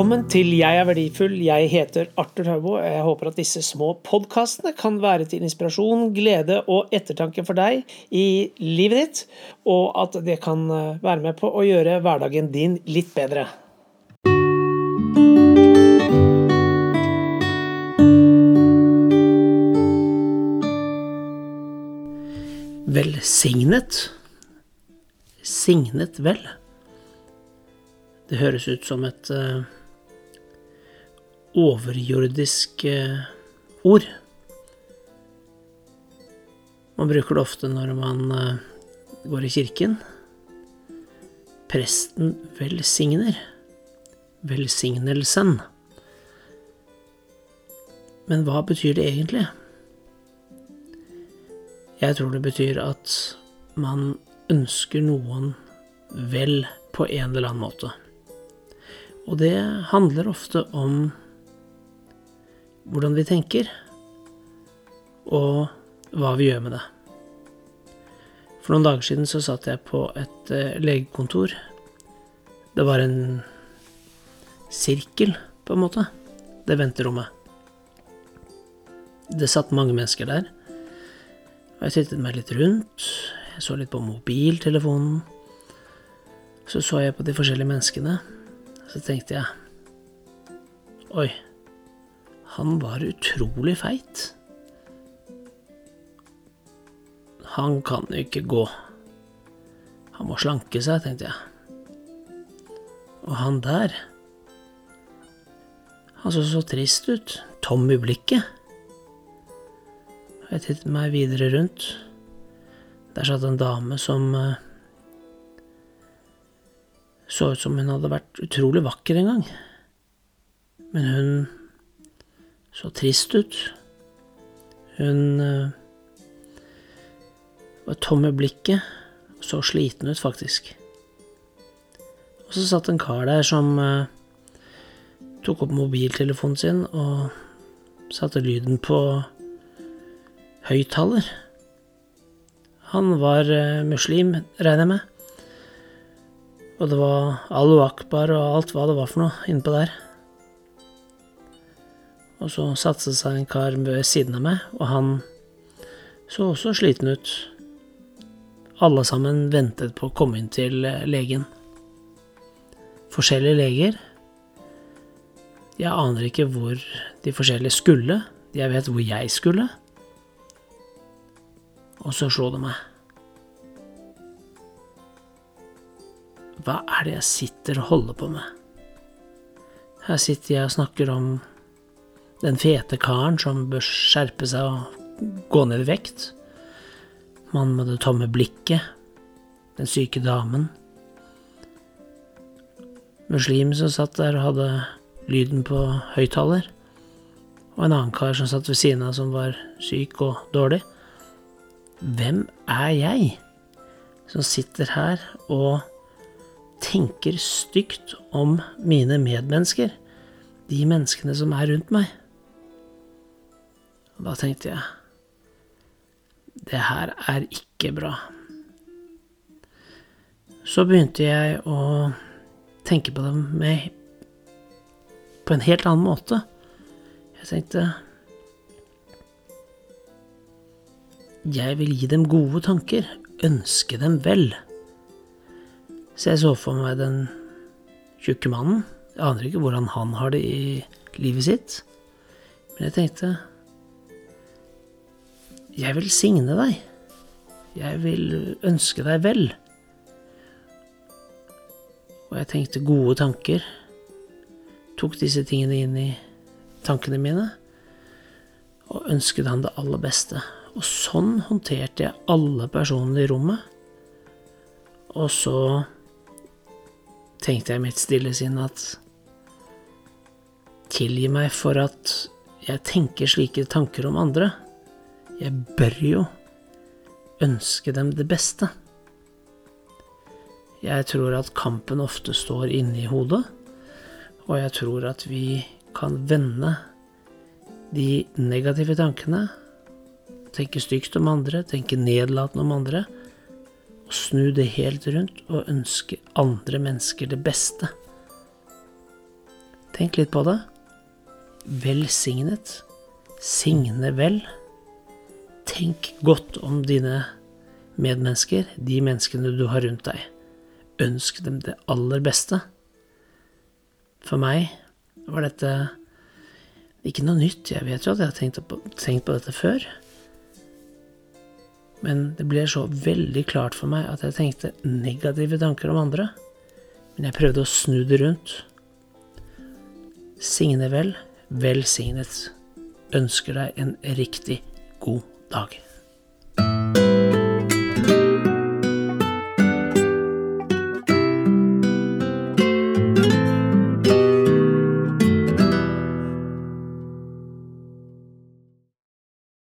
Velkommen til Jeg er verdifull. Jeg heter Arthur Haubo. Jeg håper at disse små podkastene kan være til inspirasjon, glede og ettertanke for deg i livet ditt, og at det kan eh, være med på å gjøre hverdagen din litt bedre. Velsignet. Signet vel. Det høres ut som et uh, overjordisk uh, ord. Man bruker det ofte når man uh, går i kirken. Presten velsigner. Velsignelsen. Men hva betyr det egentlig? Jeg tror det betyr at man ønsker noen vel på en eller annen måte. Og det handler ofte om hvordan vi tenker, og hva vi gjør med det. For noen dager siden så satt jeg på et eh, legekontor. Det var en sirkel, på en måte, det venterommet. Det satt mange mennesker der. Og jeg tittet meg litt rundt. Jeg så litt på mobiltelefonen. Så så jeg på de forskjellige menneskene. Så tenkte jeg Oi, han var utrolig feit. Han kan ikke gå. Han må slanke seg, tenkte jeg. Og han der Han så så trist ut. Tom i blikket. Jeg tittet meg videre rundt. Der satt en dame som uh, så ut som hun hadde vært utrolig vakker en gang. Men hun så trist ut. Hun uh, var tom i blikket og så sliten ut, faktisk. Og så satt en kar der som uh, tok opp mobiltelefonen sin og satte lyden på høyttaler. Han var uh, muslim, regner jeg med. Og det var Alu Akbar og alt hva det var for noe innpå der. Og så satte det seg en kar ved siden av meg, og han så også sliten ut. Alle sammen ventet på å komme inn til eh, legen. Forskjellige leger. Jeg aner ikke hvor de forskjellige skulle. Jeg vet hvor jeg skulle. Og så slo det meg. Hva er det jeg sitter og holder på med? Her sitter jeg og snakker om den fete karen som bør skjerpe seg og gå ned i vekt. Mannen med det tomme blikket. Den syke damen. Muslim som satt der og hadde lyden på høyttaler. Og en annen kar som satt ved siden av som var syk og dårlig. Hvem er jeg som sitter her og tenker stygt om mine medmennesker, de menneskene som er rundt meg. Og da tenkte jeg det her er ikke bra. Så begynte jeg å tenke på det med på en helt annen måte. Jeg tenkte Jeg vil gi dem gode tanker, ønske dem vel. Så jeg så for meg den tjukke mannen. Jeg aner ikke hvordan han har det i livet sitt. Men jeg tenkte Jeg vil signe deg. Jeg vil ønske deg vel. Og jeg tenkte gode tanker. Tok disse tingene inn i tankene mine og ønsket han det aller beste. Og sånn håndterte jeg alle personene i rommet. Og så tenkte jeg i mitt stille sinn at Tilgi meg for at jeg tenker slike tanker om andre. Jeg bør jo ønske dem det beste. Jeg tror at kampen ofte står inne i hodet, og jeg tror at vi kan vende de negative tankene, tenke stygt om andre, tenke nedlatende om andre, og snu det helt rundt og ønske andre mennesker det beste. Tenk litt på det. Velsignet. Signe vel. Tenk godt om dine medmennesker, de menneskene du har rundt deg. Ønsk dem det aller beste. For meg var dette ikke noe nytt. Jeg vet jo at jeg har tenkt på, tenkt på dette før. Men det ble så veldig klart for meg at jeg tenkte negative tanker om andre. Men jeg prøvde å snu det rundt. Signe vel, velsignet. Ønsker deg en riktig god Okay.